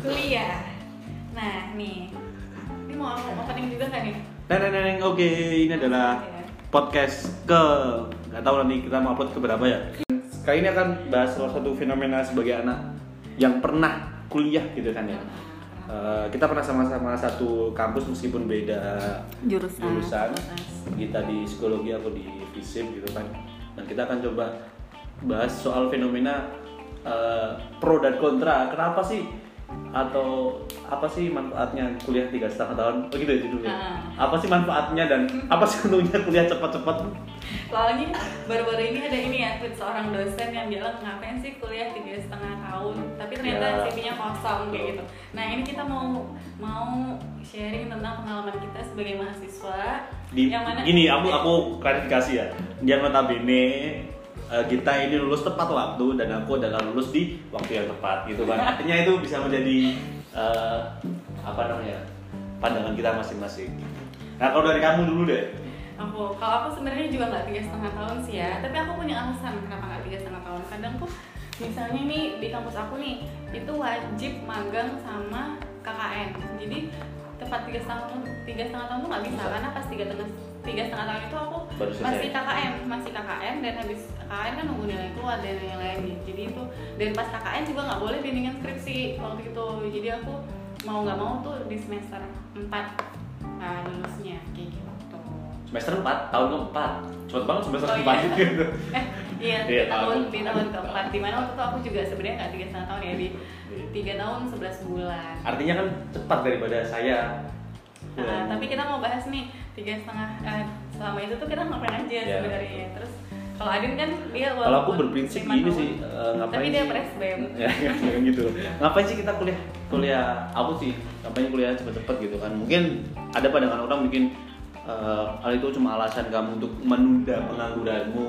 kuliah nah nih ini mau opening juga kan nih Neng, neng, neng, oke, ini adalah Ya. podcast ke nggak tahu nanti kita mau upload ke berapa ya. Kali ini akan bahas salah satu fenomena sebagai anak yang pernah kuliah gitu kan ya. Eh, kita pernah sama-sama satu kampus meskipun beda jurusan jurusan. Jurusan. Kita di psikologi aku di FISIP gitu kan. Dan kita akan coba bahas soal fenomena eh, pro dan kontra. Kenapa sih atau apa sih manfaatnya kuliah tiga setengah tahun? Oh gitu ya judulnya. Ah. Apa sih manfaatnya dan apa sih untungnya kuliah cepat-cepat? Soalnya baru-baru ini ada ini ya tweet seorang dosen yang bilang ngapain sih kuliah tiga setengah tahun, tapi ternyata Ya. CV-nya kosong kayak gitu. Nah ini kita mau mau sharing tentang pengalaman kita sebagai mahasiswa Di, yang mana gini, aku aku klarifikasi ya. Dia notabene eh, kita ini lulus tepat waktu dan aku adalah lulus di waktu yang tepat gitu kan. Artinya itu bisa menjadi eh, apa namanya pandangan kita masing-masing. Nah kalau dari kamu dulu deh. aku kalau aku sebenarnya juga nggak tiga setengah tahun sih ya tapi aku punya alasan kenapa nggak tiga setengah tahun kadang tuh misalnya nih di kampus aku nih itu wajib magang sama KKN jadi tepat tiga setengah tahun tiga setengah tahun tuh nggak bisa karena pas tiga tengah tiga setengah tahun itu aku Baru masih KKN masih KKN dan habis KKN kan nunggu nilai keluar dan yang lain jadi itu dan pas KKN juga nggak boleh bimbingan skripsi waktu itu jadi aku mau nggak mau tuh di semester 4 nah, lulusnya kayak gitu Semester 4, tahun keempat. Cepet banget semester Oh, iya. gitu. eh iya Iya, tahun di tahun keempat di mana waktu itu aku juga sebenarnya nggak tiga setengah tahun ya di Iya. tiga tahun sebelas bulan Artinya kan cepat daripada saya. Nah, tapi kita mau bahas nih tiga setengah eh, selama itu tuh kita ngapain aja Iya. sebenarnya terus kalau Adin kan dia Kalau aku berprinsip gini tahun, sih, eh, ngapain tapi dia sih? presbem ya kayak gitu. Ngapain sih kita kuliah? Kuliah aku sih ngapain kuliah cepet-cepet gitu kan. Mungkin ada pandangan orang bikin eh, hal itu cuma alasan kamu untuk menunda pengangguranmu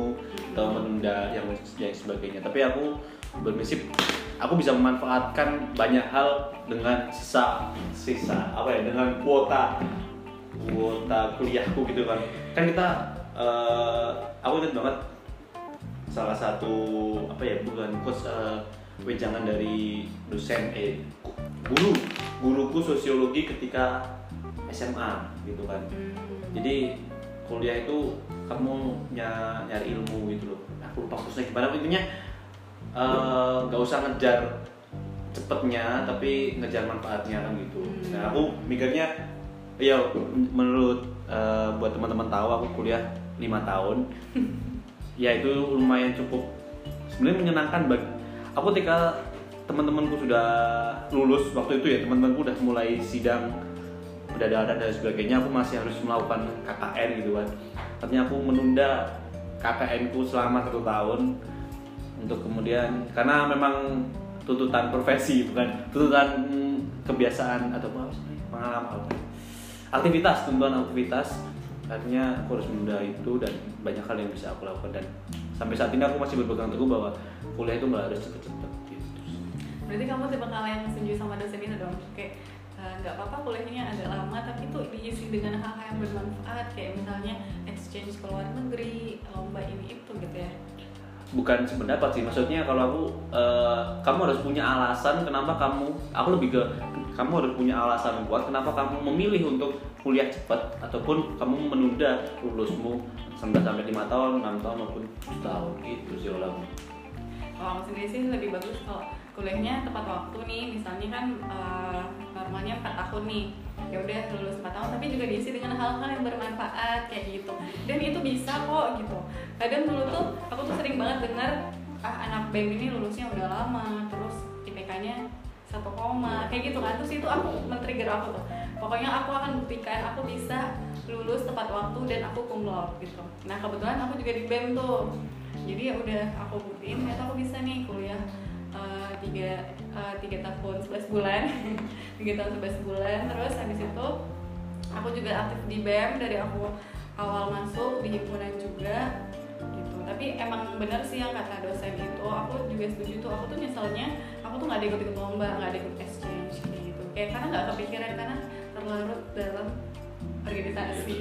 atau menunda yang yang sebagainya. Tapi aku berprinsip aku bisa memanfaatkan banyak hal dengan sisa sisa apa ya dengan kuota kuota kuliahku gitu kan. Kan kita eh, aku ingat banget salah satu apa ya bukan coach eh, wejangan dari dosen eh guru guruku sosiologi ketika SMA gitu kan. Hmm. jadi kuliah itu kamu ny- nyari ilmu gitu loh. Aku lupa khususnya gimana intinya eh, nggak usah ngejar cepetnya tapi ngejar manfaatnya kan gitu. Hmm. nah aku mikirnya ya menurut eh, buat teman-teman tahu aku kuliah lima tahun. Ya itu lumayan cukup. Sebenarnya menyenangkan bagi aku ketika teman-temanku sudah lulus waktu itu ya teman-temanku udah mulai sidang pendadaran dan sebagainya aku masih harus melakukan KKN gitu kan. Artinya aku menunda KKN ku selama satu tahun untuk kemudian karena memang tuntutan profesi bukan tuntutan kebiasaan atau apa pengalaman. Aktivitas tuntutan aktivitas artinya aku harus menunda itu dan banyak hal yang bisa aku lakukan. Dan sampai saat ini aku masih berpegang teguh bahwa kuliah itu nggak harus cepet-cepet gitu. Berarti kamu tipe kalian yang setuju sama dosen itu dong? Kayak eh, nggak apa-apa kuliahnya agak lama tapi tuh diisi dengan hal-hal yang bermanfaat. Kayak misalnya exchange ke luar negeri lomba ini itu gitu ya bukan sependapat sih. Maksudnya kalau aku eh, kamu harus punya alasan kenapa kamu aku lebih ke kamu harus punya alasan kuat kenapa kamu memilih untuk kuliah cepat ataupun kamu menunda lulusmu sampai sampai lima tahun enam tahun maupun setahun. Gitu sih kalau kalau aku sendiri sih lebih bagus kalau kuliahnya tepat waktu nih. Misalnya kan eh, normalnya 4 tahun nih ya udah lulus 4 tahun tapi juga diisi dengan hal-hal yang bermanfaat kayak gitu. Dan itu bisa kok gitu. Kadang dulu tuh aku tuh sering banget dengar ah anak BEM ini lulusnya udah lama terus IPK-nya satu koma kayak gitu kan. Terus itu aku men-trigger aku tuh. Pokoknya aku akan buktikan aku bisa lulus tepat waktu dan aku cum gitu. Nah kebetulan aku juga di BEM tuh. Jadi ya udah aku buktiin ternyata aku bisa nih kuliah eh, tiga eh, tiga tahun 11 bulan. Tiga tahun 11 bulan. Terus habis itu aku juga aktif di BEM dari aku awal masuk di himpunan juga gitu. Tapi emang bener sih yang kata dosen itu aku juga setuju tuh. Aku tuh misalnya aku tuh nggak ada ikut-ikut lomba nggak ada ikut exchange gitu. Kayak karena nggak kepikiran karena terlarut dalam organisasi.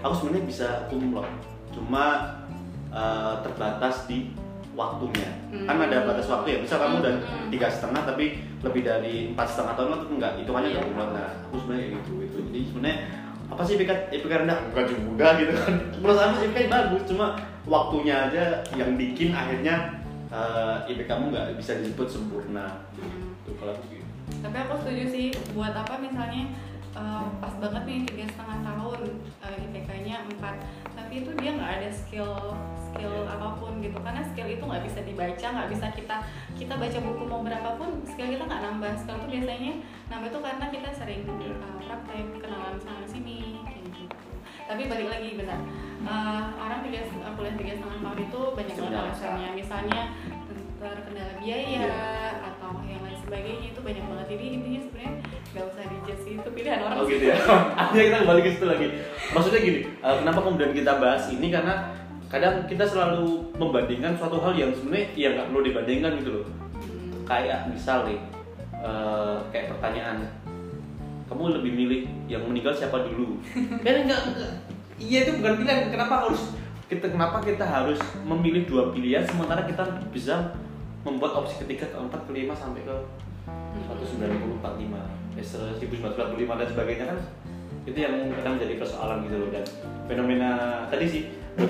Aku sebenarnya bisa laude cuma eh, terbatas di waktunya. Hmm. kan ada batas waktu ya misal kamu udah Hmm. tiga setengah tapi lebih dari empat setengah tahun itu enggak. Itu hanya Iya. nggak bulat nah aku sebenarnya kayak gitu itu jadi sebenarnya apa sih IPK IPK rendah bukan juga gitu kan. Menurut aku IPK bagus cuma waktunya aja yang bikin akhirnya eh, IPK kamu nggak bisa disebut sempurna. Hmm. tuh kalau aku gitu tapi aku setuju sih buat apa misalnya eh, pas banget nih tiga setengah tahun eh, IPK-nya 4 tapi itu dia nggak ada skill skill apa pun gitu. Karena skill itu nggak bisa dibaca nggak bisa kita kita baca buku mau berapapun skill kita nggak nambah. Skill itu biasanya nambah itu karena kita sering Iya. eh, praktek kenalan sana sini kayak gitu. Tapi balik lagi benar Eh, orang tiga kuliah tiga setengah tahun itu banyak banget alasannya. Misalnya terkendala biaya sebagainya itu banyak banget jadi intinya sebenarnya nggak usah dijudge itu pilihan orang Oh gitu ya. Akhirnya kita kembali ke situ lagi. Maksudnya gini, eh, kenapa kemudian kita bahas ini karena kadang kita selalu membandingkan suatu hal yang sebenarnya ya nggak perlu dibandingkan gitu loh. Hmm. Kayak misal nih, eh, kayak pertanyaan, kamu lebih milih yang meninggal siapa dulu? kan enggak, enggak. Iya itu bukan pilihan. Kenapa harus kita kenapa kita harus memilih dua pilihan sementara kita bisa membuat opsi ketiga, keempat, kelima sampai ke 1945 eh, 1945 dan sebagainya kan itu yang kadang jadi persoalan gitu loh. Dan fenomena tadi sih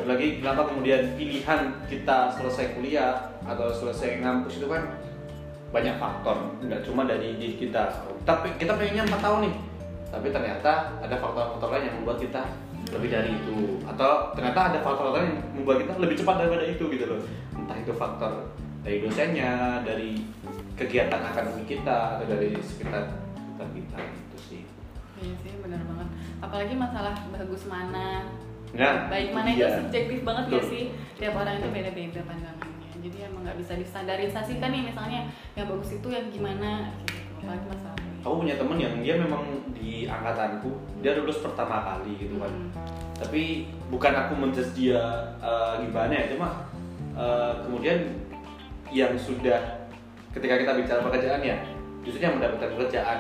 lagi kenapa kemudian pilihan kita selesai kuliah atau selesai ngampus itu kan banyak faktor. Nggak cuma dari diri kita. Tapi kita pengennya empat tahun nih. Tapi ternyata ada faktor-faktor lain yang membuat kita lebih dari itu. Atau ternyata ada faktor lain yang membuat kita lebih cepat daripada itu gitu loh. Entah itu faktor dari dosennya dari kegiatan akademik kita atau dari sekitar sekitar kita gitu sih. Iya sih benar banget. Apalagi masalah bagus mana. Nah, baik itu mana itu dia. subjektif banget gak Betul. sih. Tiap orang itu beda-beda pandangannya. Jadi emang nggak bisa distandarisasikan nih misalnya yang bagus itu yang gimana gitu. Apalagi masalah aku punya temen yang dia memang di angkatanku dia lulus pertama kali gitu kan. Hmm. tapi bukan aku menjudge dia eh, gimana ya cuma eh, kemudian yang sudah ketika kita bicara pekerjaan ya justru yang mendapatkan pekerjaan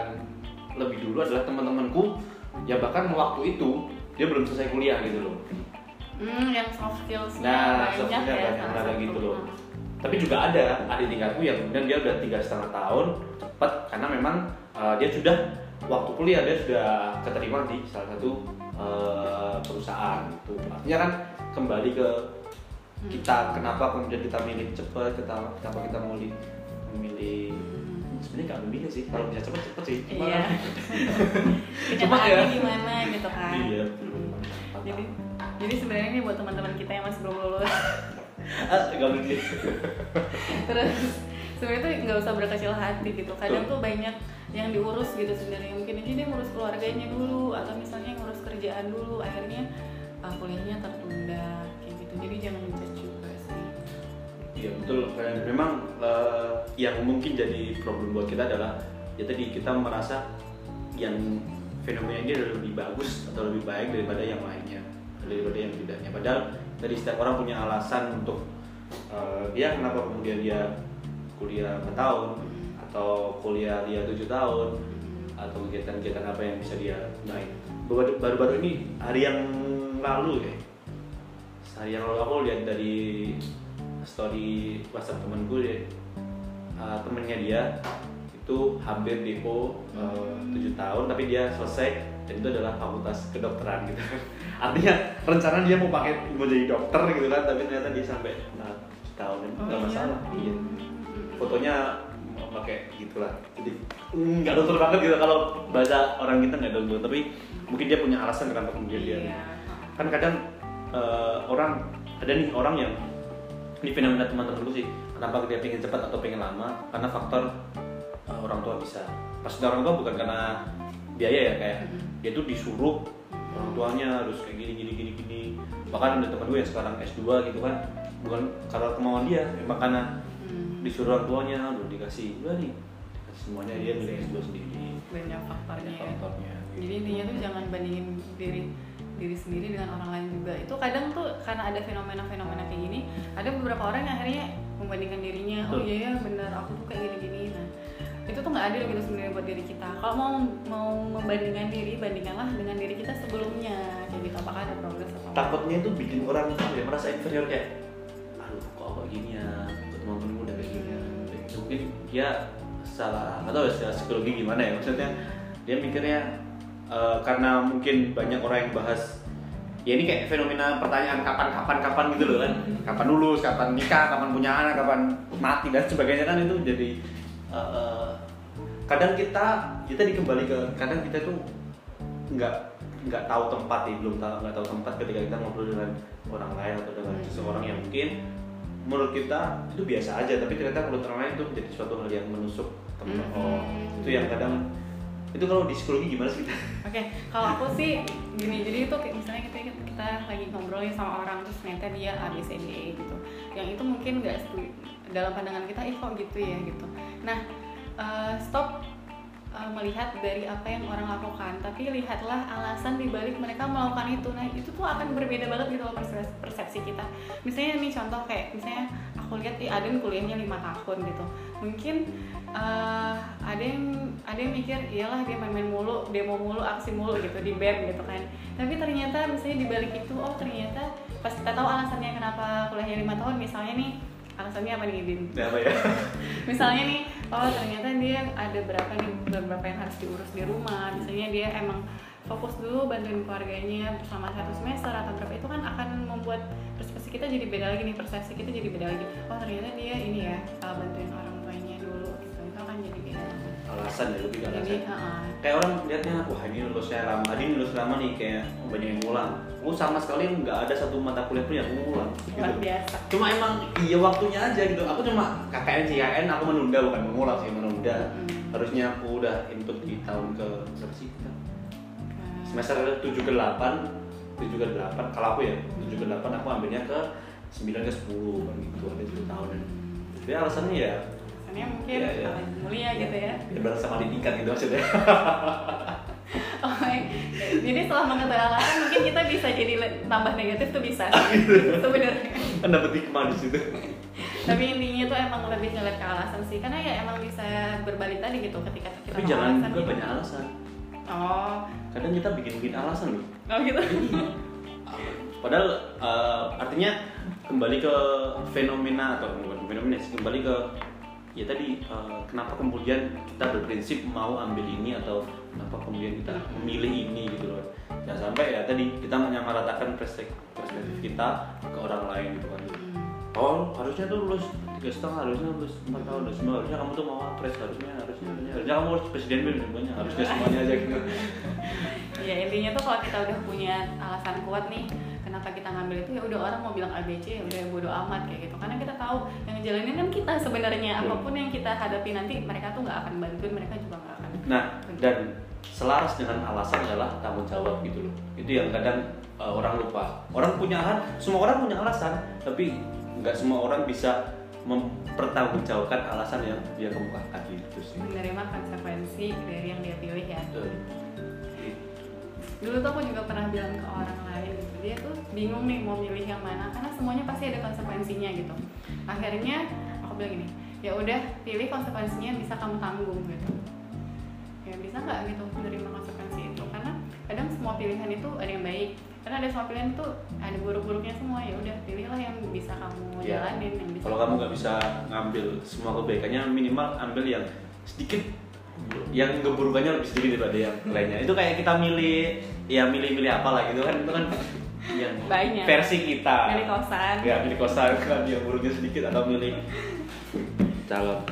lebih dulu adalah teman-temanku yang bahkan waktu itu dia belum selesai kuliah gitu loh Hmm, yang soft skills-nya Nah, banyak soft skillsnya ya banyak, kayak satu. gitu loh. Tapi juga ada adik tingkatku yang kemudian dia udah tiga setengah tahun cepat karena memang uh, dia sudah waktu kuliah dia sudah keterima di salah satu uh, perusahaan itu artinya kan kembali ke. Kita kenapa kemudian kita milih cepat kita kenapa kita milih memilih sebenarnya nggak memilih sih kalau bisa cepat cepat sih cuma Iya. Cuma ya. Gimana gitu kan. iya. Jadi jadi sebenarnya ini buat teman-teman kita yang masih belum lulus. ah nggak lucu Terus sebenarnya tuh nggak usah berkecil hati gitu. Kadang tuh banyak yang diurus gitu sebenarnya. Mungkin aja dia ngurus keluarganya dulu atau misalnya ngurus kerjaan dulu. Akhirnya ah, kuliahnya tertunda kayak gitu. Jadi jangan dijudge juga sih. Iya betul. Memang eh, yang mungkin jadi problem buat kita adalah ya tadi kita merasa yang fenomena ini adalah lebih bagus atau lebih baik daripada yang lainnya daripada yang tidaknya. Padahal dari setiap orang punya alasan untuk eh, dia kenapa kemudian dia kuliah 4 tahun atau kuliah dia tujuh tahun atau kegiatan-kegiatan apa yang bisa dia naik. Baru- Baru-baru ini hari yang lalu ya hari yang lalu aku lihat dari story WhatsApp temanku deh uh, temennya dia itu hampir depo tujuh tahun tapi dia selesai dan itu adalah fakultas kedokteran gitu artinya rencana dia mau pakai mau jadi dokter gitu kan tapi ternyata dia sampai nah, tahun Oh, nggak iya? masalah iya Hmm. fotonya pakai gitulah jadi mm, nggak dokter banget gitu kalau bahasa orang kita nggak dokter tapi mungkin dia punya alasan kenapa kemudian dia Iya. kan kadang eh, orang ada nih orang yang ini fenomena teman-teman dulu sih. Kenapa dia pengen cepat atau pengen lama? Karena faktor eh, orang tua bisa. Maksudnya orang tua bukan karena biaya ya kayak Mhm. dia tuh disuruh orang tuanya harus kayak gini gini gini gini. Bahkan ada teman gue yang sekarang S2 gitu kan. Bukan karena kemauan dia emang karena Hmm. disuruh orang tuanya udah dikasih udah nih. Semuanya dia milih S2 sendiri. Banyak faktornya. Banyak ya. faktornya jadi intinya tuh jangan bandingin diri diri sendiri dengan orang lain juga. Itu kadang tuh karena ada fenomena-fenomena kayak gini ada beberapa orang yang akhirnya membandingkan dirinya oh iya ya benar aku tuh kayak gini-gini. Nah itu tuh nggak adil gitu sebenarnya buat diri kita. Kalau mau mau membandingkan diri bandingkanlah dengan diri kita sebelumnya kayak gitu. Apakah ada progres atau takutnya itu bikin orang apa ya, merasa inferior kayak aduh kok aku gini ya? Mungkin dia salah atau secara psikologi gimana ya. Maksudnya dia mikirnya eh, karena mungkin banyak orang yang bahas ya ini kayak fenomena pertanyaan kapan kapan kapan gitu loh kan kapan lulus kapan nikah kapan punya anak kapan mati dan sebagainya kan itu jadi eh, eh, kadang kita kita dikembali ke kadang kita tuh nggak nggak tahu tempat nih belum tahu nggak tahu tempat ketika kita ngobrol dengan orang lain atau dengan Hmm. seseorang yang mungkin menurut kita itu biasa aja tapi ternyata menurut orang lain itu menjadi suatu hal yang menusuk teman Hmm. oh itu yang kadang itu kalau di psikologi gimana sih kita Oke, kalau aku sih gini, jadi itu misalnya kita kita lagi ngobrolin sama orang terus ternyata dia A B E gitu. Yang itu mungkin nggak dalam pandangan kita, kok gitu ya gitu. Nah, eh, stop eh, melihat dari apa yang orang lakukan, tapi lihatlah alasan dibalik mereka melakukan itu. Nah, itu tuh akan berbeda banget gitu loh persepsi kita. Misalnya nih contoh kayak misalnya lihat ih Aden kuliahnya lima tahun gitu. Mungkin eh, ada yang ada yang mikir iyalah dia main-main mulu, demo mulu, aksi mulu gitu di BEM gitu kan. Tapi ternyata misalnya dibalik itu oh ternyata pas kita tahu alasannya kenapa kuliahnya lima tahun misalnya nih alasannya apa nih Din? ya apa ya misalnya nih oh ternyata dia ada berapa nih beberapa yang harus diurus di rumah misalnya dia emang fokus dulu bantuin keluarganya selama satu semester atau berapa itu kan akan membuat persepsi kita jadi beda lagi nih persepsi kita jadi beda lagi. Oh ternyata dia ini ya uh, bantuin orang tuanya dulu gitu. Itu akan jadi beda. Alasan ya lebih ke jadi alasan. uh-uh. kayak orang lihatnya wah ini lulusnya lama ini lulus lama nih kayak oh, banyak yang ngulang. Aku sama sekali nggak ada satu mata kuliah pun yang aku ngulang luar gitu. biasa. Cuma emang iya waktunya aja gitu. Aku cuma KKN CKN aku menunda bukan mengulang sih menunda. Hmm. harusnya aku udah input di tahun ke berapa sih semester 7 ke 8 7 ke 8 kalau aku ya 7 ke 8 aku ambilnya ke 9 ke 10 kan gitu ada 7 tahun jadi alasannya ya Alasannya mungkin iya. akan mulia gitu ya. Ya berasa sama di tingkat gitu maksudnya. Oh, jadi setelah mengetahui alasan mungkin kita bisa jadi tambah negatif tuh bisa. Sebenarnya. kan dapet hikmah di situ. Tapi intinya tuh emang lebih ngeliat ke alasan sih, karena ya emang bisa berbalik tadi gitu ketika kita tapi jangan juga gitu. banyak alasan Oh, kadang kita bikin-bikin alasan loh oh gitu. Padahal eh, artinya kembali ke fenomena atau bukan fenomena sih, kembali ke ya tadi eh, kenapa kemudian kita berprinsip mau ambil ini atau kenapa kemudian kita memilih ini gitu loh. Jangan sampai ya tadi kita menyamaratakan perspektif, perspektif kita ke orang lain gitu kan. Oh harusnya tuh lulus tiga setengah harusnya lulus empat tahun harusnya harusnya kamu tuh mau apres harusnya harusnya harusnya, harusnya kamu harus presiden Bim, semuanya harusnya semuanya aja gitu. Ya intinya tuh kalau kita udah punya alasan kuat nih, kenapa kita ngambil itu ya udah orang mau bilang ABC ya udah bodo amat kayak gitu. Karena kita tahu yang ngejalanin kan kita sebenarnya Betul. apa pun yang kita hadapi nanti mereka tuh nggak akan bantuin, mereka juga nggak akan. Nah, dan selaras dengan alasan adalah tanggung jawab gitu loh. Itu yang kadang uh, orang lupa. Orang punya alasan, semua orang punya alasan, tapi nggak semua orang bisa mempertanggungjawabkan alasan yang dia kemukakan gitu sih. menerima konsekuensi dari yang dia pilih ya. Betul. dulu tuh aku juga pernah bilang ke orang lain gitu dia tuh bingung nih mau milih yang mana karena semuanya pasti ada konsekuensinya gitu akhirnya aku bilang gini ya udah pilih konsekuensinya yang bisa kamu tanggung gitu ya bisa nggak gitu menerima konsekuensi kadang semua pilihan itu ada yang baik karena ada semua pilihan itu ada buruk-buruknya semua ya udah pilihlah yang bisa kamu Ya. jalanin yang bisa Kalau kamu nggak bisa ngambil semua kebaikannya, minimal ambil yang sedikit yang keburukannya lebih sedikit daripada yang lainnya. Itu kayak kita milih ya milih-milih apa lah gitu kan itu kan yang Banyak. versi kita. milih kosan ya milih kosan kan yang buruknya sedikit atau milih calon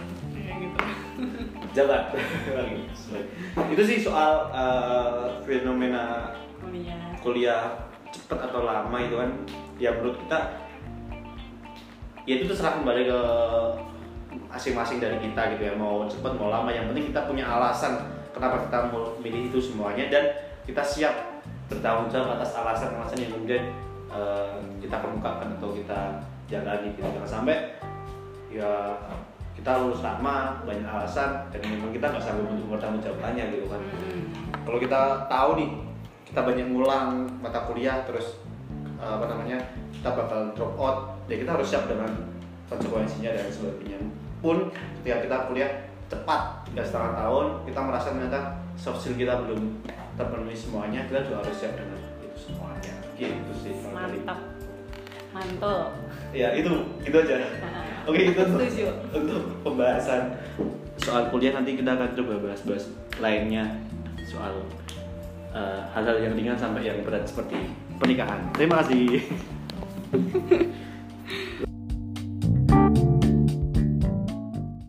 jabat itu sih soal uh, fenomena kuliah. kuliah cepet atau lama itu kan. Ya menurut kita ya itu terserah kembali ke masing-masing dari kita gitu ya. Mau cepet mau lama. Yang penting kita punya alasan kenapa kita mau milih itu semuanya. Dan kita siap bertanggung jawab atas alasan-alasan yang kemudian uh, kita kemukakan atau kita jalani gitu. Jangan sampai ya kita lulus lama banyak alasan dan memang kita nggak sanggup untuk bertanggung jawabannya gitu kan. Hmm. kalau kita tahu nih kita banyak ngulang mata kuliah terus uh, apa namanya kita bakal drop out ya kita harus siap dengan konsekuensinya dan sebagainya. Pun ketika kita kuliah cepat tiga setengah tahun kita merasa ternyata soft skill kita belum terpenuhi semuanya kita juga harus siap dengan itu semuanya. Gitu sih mantap. Mantul. Ya itu gitu aja. Oke itu untuk, untuk pembahasan soal kuliah nanti kita akan coba bahas-bahas lainnya soal eh, hal-hal yang ringan sampai yang berat seperti pernikahan. Terima kasih.